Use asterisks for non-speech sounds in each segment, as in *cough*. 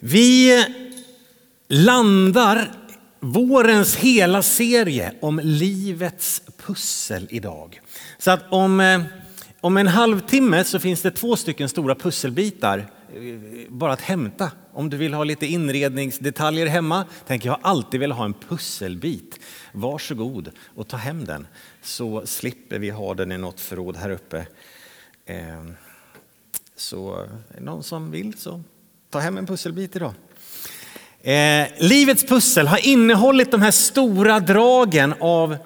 Vi landar vårens hela serie om livets pussel idag. Så att om, eh, om en halvtimme så finns det två stycken stora pusselbitar eh, bara att hämta. Om du vill ha lite inredningsdetaljer hemma, tänker jag alltid vill ha en pusselbit. Varsågod och ta hem den så slipper vi ha den i något förråd här uppe. Eh, så är det någon som vill så ta hem en pusselbit idag. Eh, livets pussel har innehållit de här stora dragen av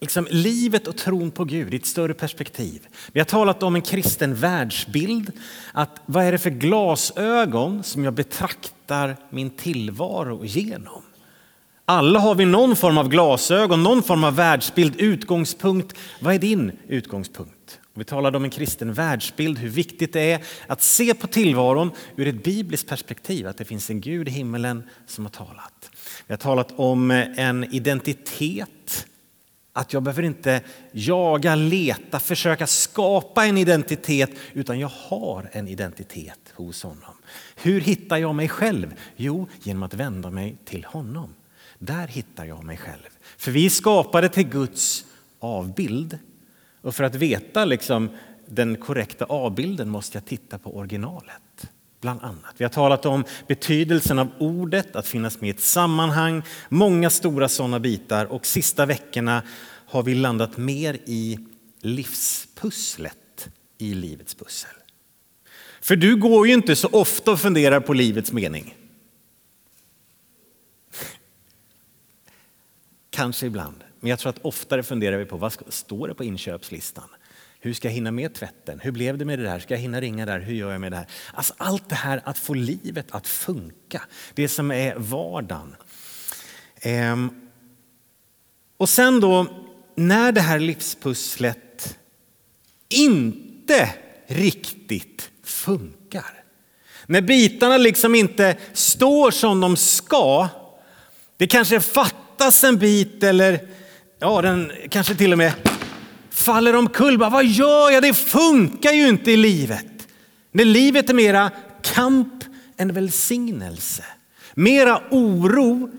liksom, livet och tron på Gud i ett större perspektiv. Vi har talat om en kristen världsbild. Att vad är det för glasögon som jag betraktar min tillvaro genom? Alla har vi någon form av glasögon, någon form av världsbild, utgångspunkt. Vad är din utgångspunkt? Vi talade om en kristen världsbild, hur viktigt det är att se på tillvaron ur ett bibliskt perspektiv, att det finns en Gud i himmelen som har talat. Vi har talat om en identitet, att jag behöver inte jaga, leta, försöka skapa en identitet, utan jag har en identitet hos honom. Hur hittar jag mig själv? Jo, genom att vända mig till honom. Där hittar jag mig själv. För vi är skapade till Guds avbild. Och för att veta liksom, den korrekta avbilden måste jag titta på originalet. Bland annat. Vi har talat om betydelsen av ordet, att finnas med i ett sammanhang. Många stora sådana bitar. Och sista veckorna har vi landat mer i livspusslet i livets pussel. För du går ju inte så ofta och funderar på livets mening. Kanske ibland. Men jag tror att oftare funderar vi på vad står det på inköpslistan? Hur ska jag hinna med tvätten? Hur blev det med det där? Ska jag hinna ringa där? Hur gör jag med det här? Alltså allt det här att få livet att funka. Det som är vardagen. Ehm. Och sen då när det här livspusslet inte riktigt funkar. När bitarna liksom inte står som de ska. Det kanske fattas en bit eller ja, den kanske till och med faller omkull. Vad gör jag? Det funkar ju inte i livet. När livet är mera kamp än välsignelse. Mera oro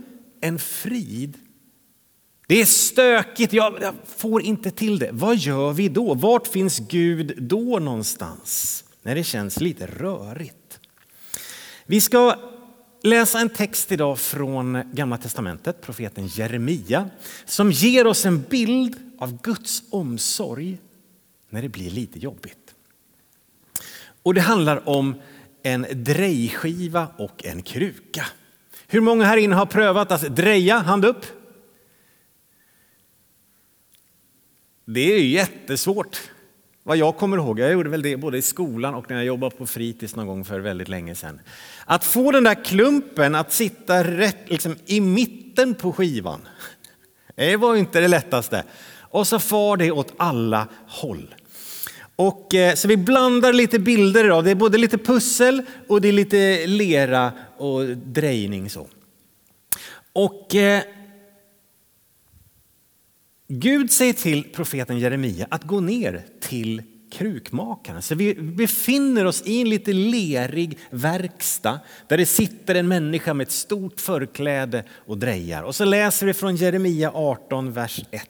än frid. Det är stökigt, jag, jag får inte till det. Vad gör vi då? Vart finns Gud då någonstans? När det känns lite rörigt. Vi ska läsa en text idag från Gamla testamentet, profeten Jeremia, som ger oss en bild av Guds omsorg när det blir lite jobbigt. Och det handlar om en drejskiva och en kruka. Hur många här inne har prövat att dreja? Hand upp. Det är jättesvårt. Vad jag kommer ihåg, jag gjorde väl det både i skolan och när jag jobbade på fritids någon gång för väldigt länge sedan. Att få den där klumpen att sitta rätt liksom, i mitten på skivan. *laughs* Det var inte det lättaste. Och så far det åt alla håll. Och, eh, så vi blandar lite bilder idag. Det är både lite pussel och det är lite lera och drejning. Så. Och eh, Gud säger till profeten Jeremia att gå ner till krukmakaren. Så vi befinner oss i en lite lerig verkstad där det sitter en människa med ett stort förkläde och drejar. Och så läser vi från Jeremia 18, vers 1.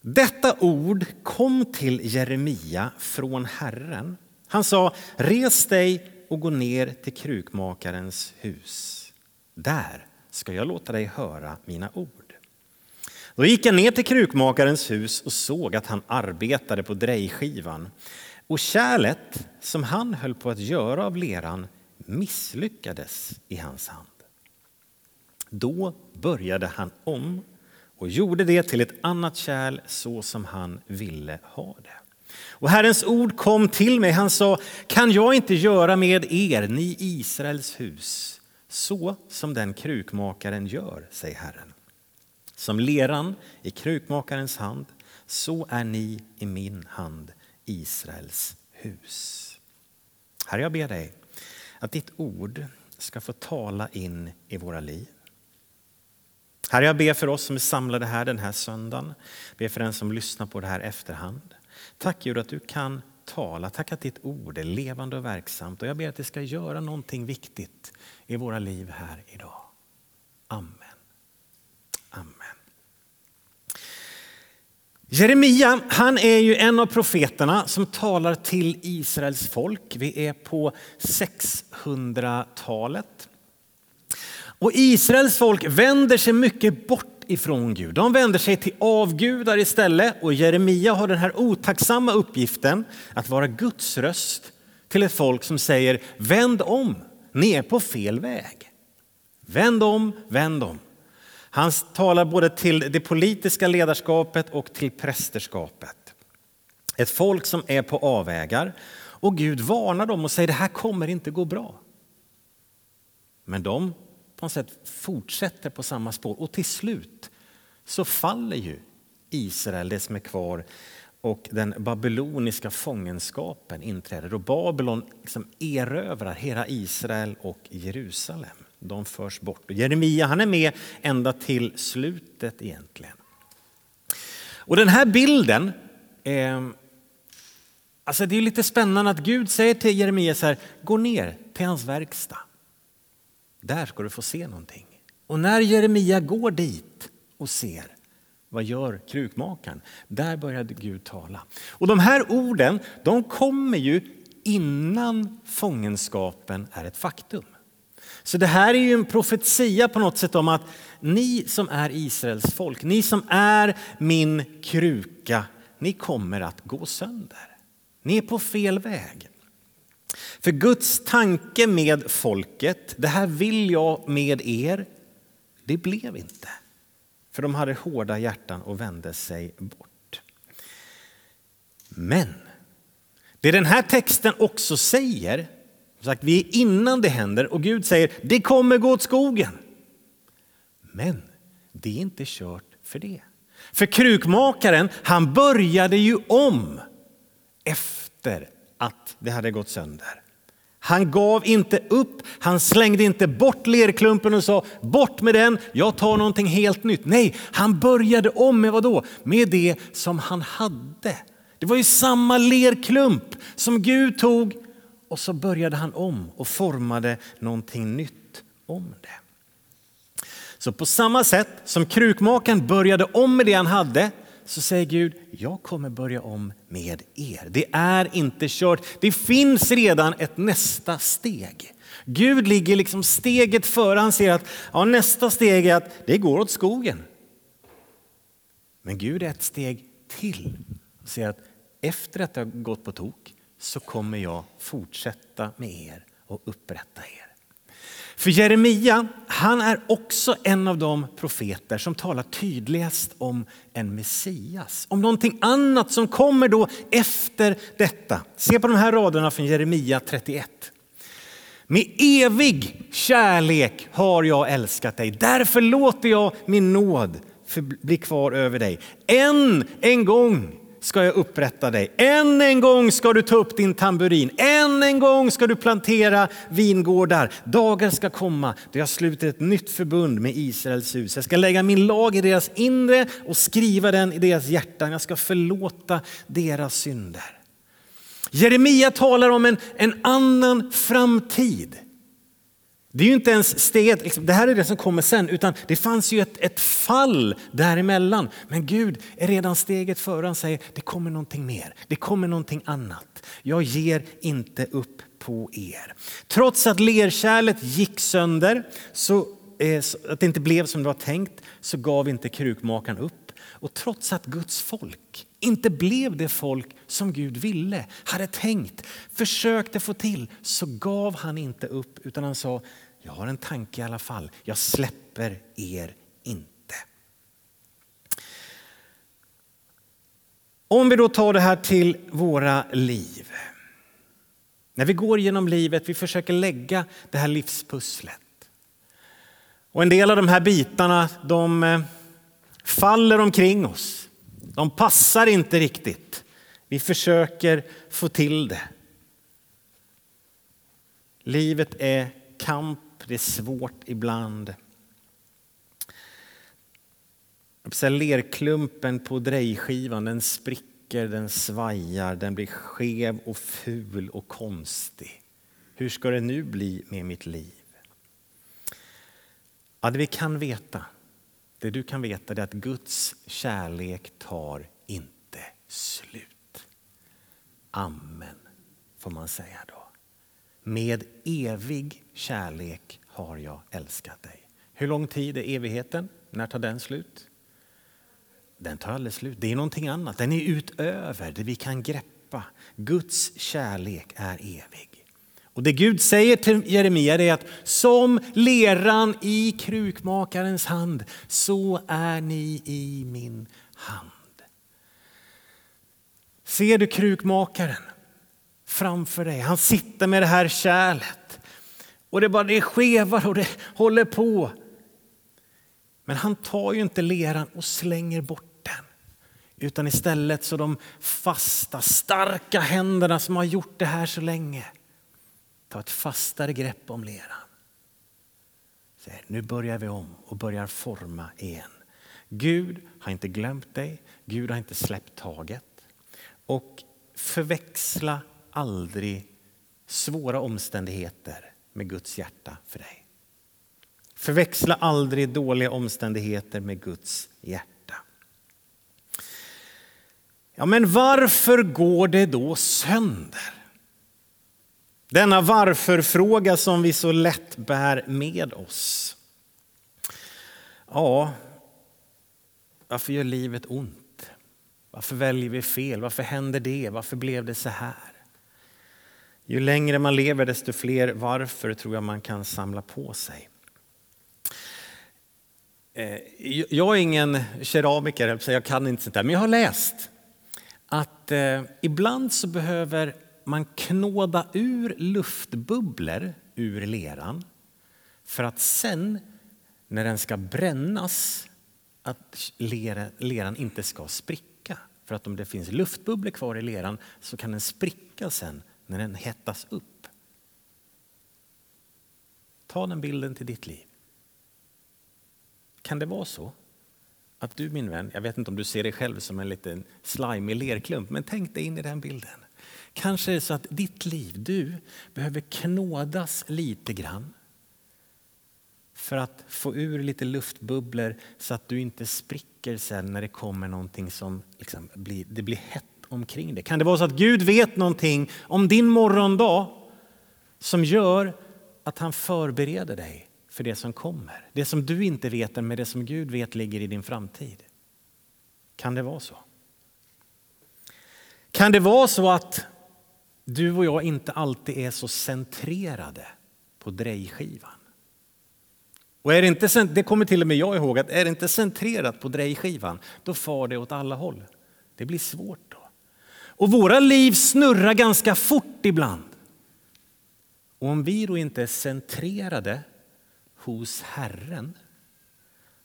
Detta ord kom till Jeremia från Herren. Han sa, res dig och gå ner till krukmakarens hus. Där ska jag låta dig höra mina ord. Då gick jag ner till krukmakarens hus och såg att han arbetade på drejskivan. Och kärlet som han höll på att göra av leran misslyckades i hans hand. Då började han om och gjorde det till ett annat kärl så som han ville ha det. Och Herrens ord kom till mig. Han sa, kan jag inte göra med er, ni Israels hus, så som den krukmakaren gör, säger Herren. Som leran i krukmakarens hand, så är ni i min hand, Israels hus. Herre, jag ber dig att ditt ord ska få tala in i våra liv. Herre, jag ber för oss som är samlade här den här söndagen. Ber för den som lyssnar på det här efterhand. Tack Gud att du kan tala. Tack att ditt ord är levande och verksamt. Och jag ber att det ska göra någonting viktigt i våra liv här idag. Amen. Amen. Jeremia han är ju en av profeterna som talar till Israels folk. Vi är på 600-talet. Och Israels folk vänder sig mycket bort bort ifrån Gud. De vänder sig till avgudar istället och Jeremia har den här otacksamma uppgiften att vara Guds röst till ett folk som säger vänd om, ni är på fel väg. Vänd om, vänd om. Han talar både till det politiska ledarskapet och till prästerskapet. Ett folk som är på avvägar och Gud varnar dem och säger det här kommer inte gå bra. Men de på något sätt fortsätter på samma spår och till slut så faller ju Israel, det som är kvar och den babyloniska fångenskapen inträder och Babylon liksom erövrar hela Israel och Jerusalem. De förs bort. Och Jeremia han är med ända till slutet egentligen. Och den här bilden, eh, alltså det är lite spännande att Gud säger till Jeremia så här, gå ner till hans verkstad. Där ska du få se någonting. Och när Jeremia går dit och ser, vad gör krukmakaren? Där började Gud tala. Och de här orden, de kommer ju innan fångenskapen är ett faktum. Så det här är ju en profetia på något sätt om att ni som är Israels folk, ni som är min kruka, ni kommer att gå sönder. Ni är på fel väg. För Guds tanke med folket, det här vill jag med er, det blev inte. För de hade hårda hjärtan och vände sig bort. Men det den här texten också säger, sagt, vi är innan det händer och Gud säger det kommer gå åt skogen. Men det är inte kört för det. För krukmakaren, han började ju om efter att det hade gått sönder. Han gav inte upp, han slängde inte bort lerklumpen och sa bort med den, jag tar någonting helt nytt. Nej, han började om med vad då? Med det som han hade. Det var ju samma lerklump som Gud tog och så började han om och formade någonting nytt om det. Så på samma sätt som krukmakaren började om med det han hade så säger Gud, jag kommer börja om med er. Det är inte kört. Det finns redan ett nästa steg. Gud ligger liksom steget före. Han ser att ja, nästa steg är att det går åt skogen. Men Gud är ett steg till och säger att efter att det har gått på tok så kommer jag fortsätta med er och upprätta er. För Jeremia, han är också en av de profeter som talar tydligast om en Messias, om någonting annat som kommer då efter detta. Se på de här raderna från Jeremia 31. Med evig kärlek har jag älskat dig, därför låter jag min nåd bli kvar över dig. Än en gång ska jag upprätta dig. Än en gång ska du ta upp din tamburin. Än en gång ska du plantera vingårdar. Dagar ska komma då jag sluter ett nytt förbund med Israels hus. Jag ska lägga min lag i deras inre och skriva den i deras hjärtan. Jag ska förlåta deras synder. Jeremia talar om en, en annan framtid. Det är ju inte ens steget, liksom, det här är det som kommer sen, utan det fanns ju ett, ett fall däremellan. Men Gud är redan steget före, han säger det kommer någonting mer, det kommer någonting annat. Jag ger inte upp på er. Trots att lerkärlet gick sönder, så, eh, att det inte blev som det var tänkt, så gav inte krukmakaren upp. Och trots att Guds folk inte blev det folk som Gud ville, hade tänkt, försökte få till, så gav han inte upp utan han sa, jag har en tanke i alla fall, jag släpper er inte. Om vi då tar det här till våra liv. När vi går genom livet, vi försöker lägga det här livspusslet. Och en del av de här bitarna, de eh, faller omkring oss. De passar inte riktigt. Vi försöker få till det. Livet är kamp, det är svårt ibland. Lerklumpen på drejskivan den spricker den svajar, den blir skev och ful och konstig. Hur ska det nu bli med mitt liv? Ja, det vi kan veta, det du kan veta är att Guds kärlek tar inte slut. Amen, får man säga då. Med evig kärlek har jag älskat dig. Hur lång tid är evigheten? När tar den slut? Den tar aldrig slut. Det är någonting annat. Den är utöver det vi kan greppa. Guds kärlek är evig. Och det Gud säger till Jeremia är att som leran i krukmakarens hand, så är ni i min hand. Ser du krukmakaren framför dig? Han sitter med det här kärlet. Och det bara det skevar och det håller på. Men han tar ju inte leran och slänger bort den. Utan istället så de fasta, starka händerna som har gjort det här så länge Ta ett fastare grepp om leran. Säger, nu börjar vi om och börjar forma igen. Gud har inte glömt dig, Gud har inte släppt taget. Och förväxla aldrig svåra omständigheter med Guds hjärta för dig. Förväxla aldrig dåliga omständigheter med Guds hjärta. Ja, men varför går det då sönder? Denna varför-fråga som vi så lätt bär med oss. Ja, varför gör livet ont? Varför väljer vi fel? Varför händer det? Varför blev det så här? Ju längre man lever desto fler varför tror jag man kan samla på sig. Eh, jag är ingen keramiker, jag kan inte sånt där, men jag har läst att eh, ibland så behöver man knåda ur luftbubblor ur leran för att sen, när den ska brännas, att leran inte ska spricka. För att om det finns luftbubblor kvar i leran så kan den spricka sen när den hettas upp. Ta den bilden till ditt liv. Kan det vara så att du min vän, jag vet inte om du ser dig själv som en liten slimig lerklump, men tänk dig in i den bilden. Kanske är det så att ditt liv, du, behöver knådas lite grann för att få ur lite luftbubblor så att du inte spricker sen när det kommer någonting som liksom blir, det blir hett omkring dig. Kan det vara så att Gud vet någonting om din morgondag som gör att han förbereder dig för det som kommer? Det som du inte vet, men det som Gud vet ligger i din framtid. Kan det vara så? Kan det vara så att du och jag inte alltid är så centrerade på drejskivan. Och är det, inte, det kommer till och med jag ihåg att är det inte centrerat på drejskivan då far det åt alla håll. Det blir svårt då. Och våra liv snurrar ganska fort ibland. Och om vi då inte är centrerade hos Herren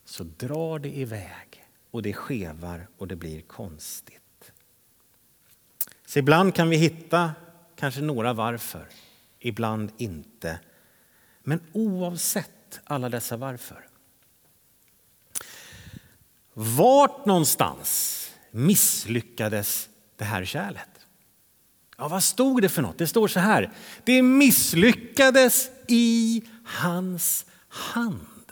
så drar det iväg och det skevar och det blir konstigt. Så ibland kan vi hitta kanske några varför, ibland inte. Men oavsett alla dessa varför. Vart någonstans misslyckades det här kärlet? Ja, vad stod det för något? Det står så här. Det misslyckades i hans hand.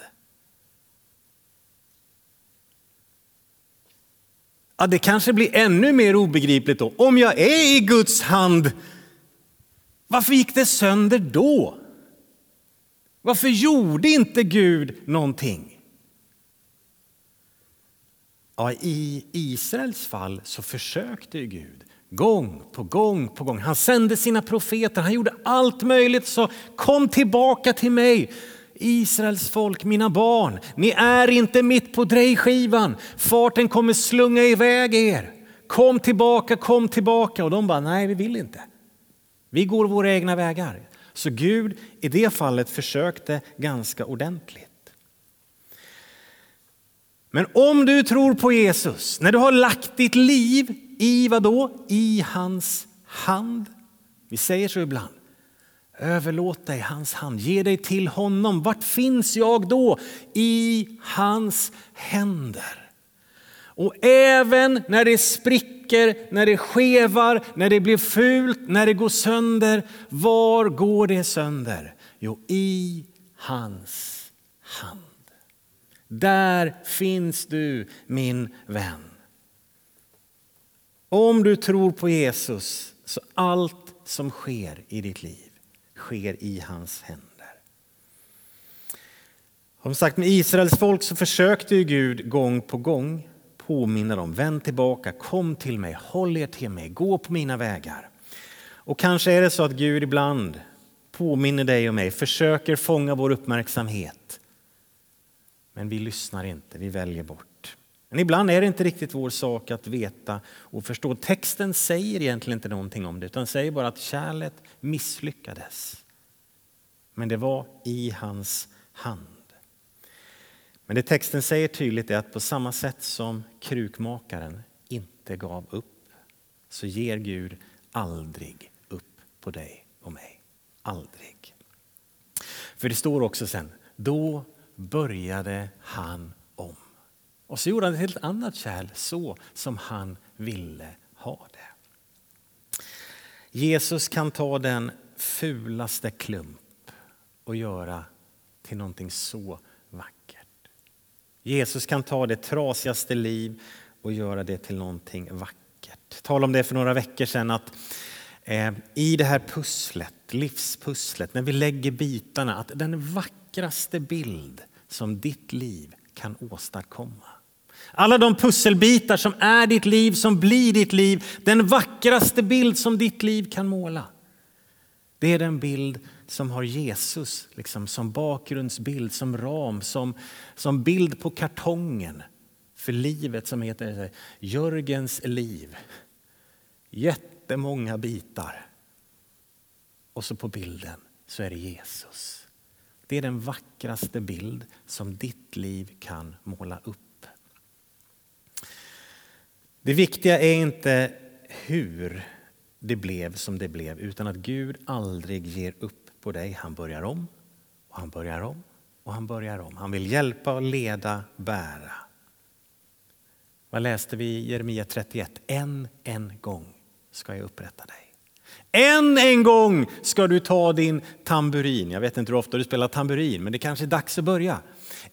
Ja, det kanske blir ännu mer obegripligt då. Om jag är i Guds hand, varför gick det sönder då? Varför gjorde inte Gud någonting? Ja, I Israels fall så försökte Gud gång på gång på gång. Han sände sina profeter, han gjorde allt möjligt. Så kom tillbaka till mig. Israels folk, mina barn, ni är inte mitt på drejskivan. Farten kommer slunga iväg er. Kom tillbaka, kom tillbaka. Och de bara, nej vi vill inte. Vi går våra egna vägar. Så Gud i det fallet försökte ganska ordentligt. Men om du tror på Jesus, när du har lagt ditt liv i vad då? I hans hand. Vi säger så ibland. Överlåt dig hans hand, ge dig till honom. Vart finns jag då? I hans händer. Och även när det spricker spricker, när det skevar, när det blir fult, när det går sönder. Var går det sönder? Jo, i hans hand. Där finns du min vän. Om du tror på Jesus så allt som sker i ditt liv sker i hans händer. Som sagt med Israels folk så försökte ju Gud gång på gång påminna dem. Vänd tillbaka, kom till mig, håll er till mig, gå på mina vägar. Och kanske är det så att Gud ibland påminner dig och mig, försöker fånga vår uppmärksamhet. Men vi lyssnar inte, vi väljer bort. Men ibland är det inte riktigt vår sak att veta och förstå. Texten säger egentligen inte någonting om det utan säger bara att kärlet misslyckades. Men det var i hans hand. Men det texten säger tydligt är att på samma sätt som krukmakaren inte gav upp så ger Gud aldrig upp på dig och mig. Aldrig. För det står också sen, då började han om. Och så gjorde han ett helt annat kärl så som han ville ha det. Jesus kan ta den fulaste klump och göra till någonting så. Jesus kan ta det trasigaste liv och göra det till någonting vackert. Tala om det för några veckor sedan att eh, i det här pusslet, livspusslet, när vi lägger bitarna, att den vackraste bild som ditt liv kan åstadkomma. Alla de pusselbitar som är ditt liv, som blir ditt liv, den vackraste bild som ditt liv kan måla. Det är den bild som har Jesus liksom, som bakgrundsbild, som ram, som, som bild på kartongen för livet som heter Jörgens liv. Jättemånga bitar. Och så på bilden så är det Jesus. Det är den vackraste bild som ditt liv kan måla upp. Det viktiga är inte hur det blev som det blev utan att Gud aldrig ger upp på dig. Han börjar om och han börjar om och han börjar om. Han vill hjälpa, och leda, bära. Vad läste vi i Jeremia 31? Än en gång ska jag upprätta dig. Än en gång ska du ta din tamburin. Jag vet inte hur ofta du spelar tamburin, men det kanske är dags att börja.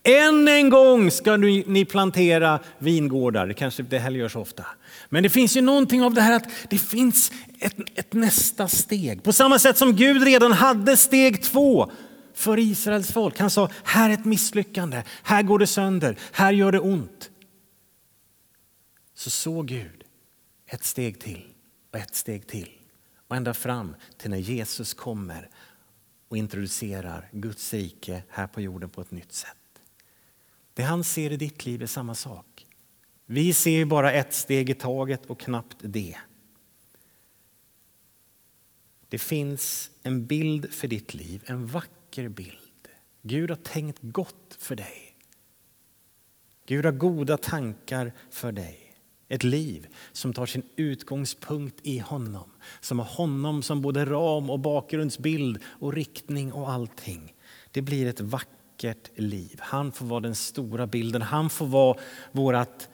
Än en gång ska ni plantera vingårdar. Det kanske inte heller görs ofta. Men det finns ju någonting av det här att det finns ett, ett nästa steg. På samma sätt som Gud redan hade steg två för Israels folk. Han sa, här är ett misslyckande, här går det sönder, här gör det ont. Så såg Gud ett steg till och ett steg till. Och ända fram till när Jesus kommer och introducerar Guds rike här på jorden på ett nytt sätt. Det han ser i ditt liv är samma sak. Vi ser bara ett steg i taget och knappt det. Det finns en bild för ditt liv, en vacker bild. Gud har tänkt gott för dig. Gud har goda tankar för dig. Ett liv som tar sin utgångspunkt i honom. Som har honom som både ram och bakgrundsbild och riktning och allting. Det blir ett vackert liv. Han får vara den stora bilden. Han får vara vårt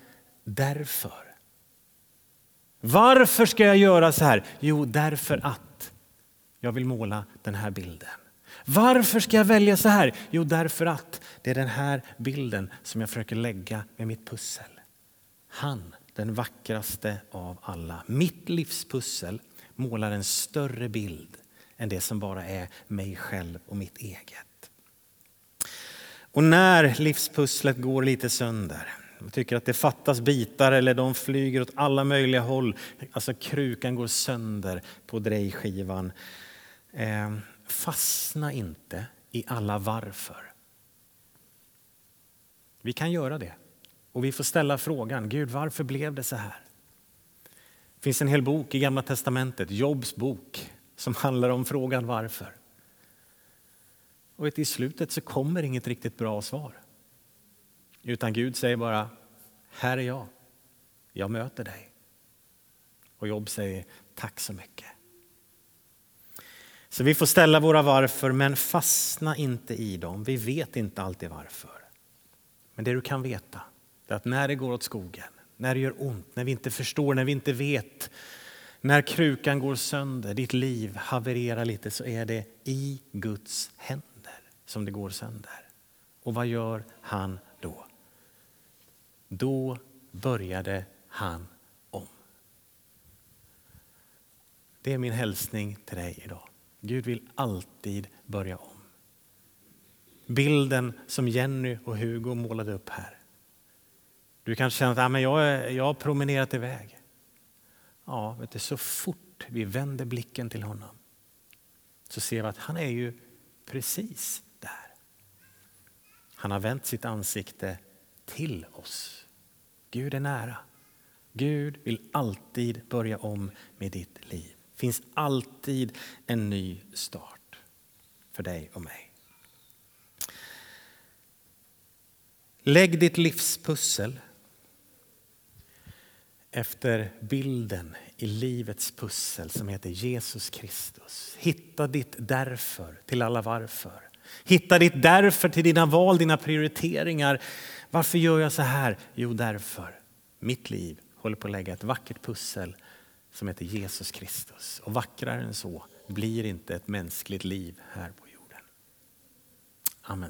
därför. Varför ska jag göra så här? Jo, därför att jag vill måla den här bilden. Varför ska jag välja så här? Jo, därför att det är den här bilden som jag försöker lägga med mitt pussel. Han den vackraste av alla. Mitt livspussel målar en större bild än det som bara är mig själv och mitt eget. Och när livspusslet går lite sönder, och tycker att det fattas bitar eller de flyger åt alla möjliga håll, alltså krukan går sönder på drejskivan. Eh, fastna inte i alla varför. Vi kan göra det. Och vi får ställa frågan, Gud varför blev det så här? Det finns en hel bok i Gamla Testamentet, Jobs bok, som handlar om frågan varför. Och i slutet så kommer inget riktigt bra svar. Utan Gud säger bara, här är jag, jag möter dig. Och Jobb säger, tack så mycket. Så vi får ställa våra varför, men fastna inte i dem. Vi vet inte alltid varför. Men det du kan veta, är att när det går åt skogen, när det gör ont, när vi inte förstår, när vi inte vet. När krukan går sönder, ditt liv havererar lite så är det i Guds händer som det går sönder. Och vad gör han då? Då började han om. Det är min hälsning till dig idag. Gud vill alltid börja om. Bilden som Jenny och Hugo målade upp här. Du kanske känner att ah, men jag, jag har promenerat iväg. Ja, vet du, så fort vi vänder blicken till honom så ser vi att han är ju precis där. Han har vänt sitt ansikte till oss. Gud är nära. Gud vill alltid börja om med ditt liv. Det finns alltid en ny start för dig och mig. Lägg ditt livspussel efter bilden i livets pussel som heter Jesus Kristus. Hitta ditt därför till alla varför. Hitta ditt därför till dina val, dina prioriteringar. Varför gör jag så här? Jo, därför. Mitt liv håller på att lägga ett vackert pussel som heter Jesus Kristus. Och vackrare än så blir inte ett mänskligt liv här på jorden. Amen.